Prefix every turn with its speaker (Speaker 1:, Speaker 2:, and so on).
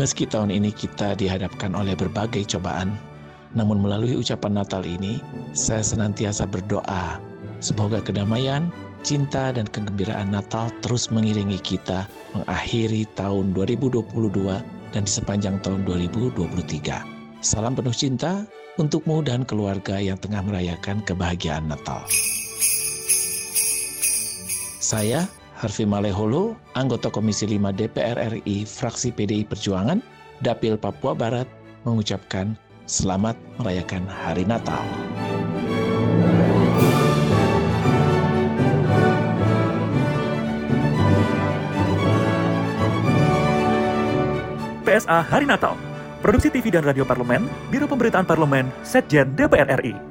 Speaker 1: Meski tahun ini kita dihadapkan oleh berbagai cobaan, namun melalui ucapan Natal ini, saya senantiasa berdoa semoga kedamaian, cinta, dan kegembiraan Natal terus mengiringi kita mengakhiri tahun 2022 dan di sepanjang tahun 2023. Salam penuh cinta untukmu dan keluarga yang tengah merayakan kebahagiaan Natal. Saya, Harvey Maleholo, anggota Komisi 5 DPR RI, fraksi PDI Perjuangan, Dapil Papua Barat, mengucapkan selamat merayakan Hari Natal.
Speaker 2: PSA Hari Natal Produksi TV dan Radio Parlemen, Biro Pemberitaan Parlemen, Setjen DPR RI.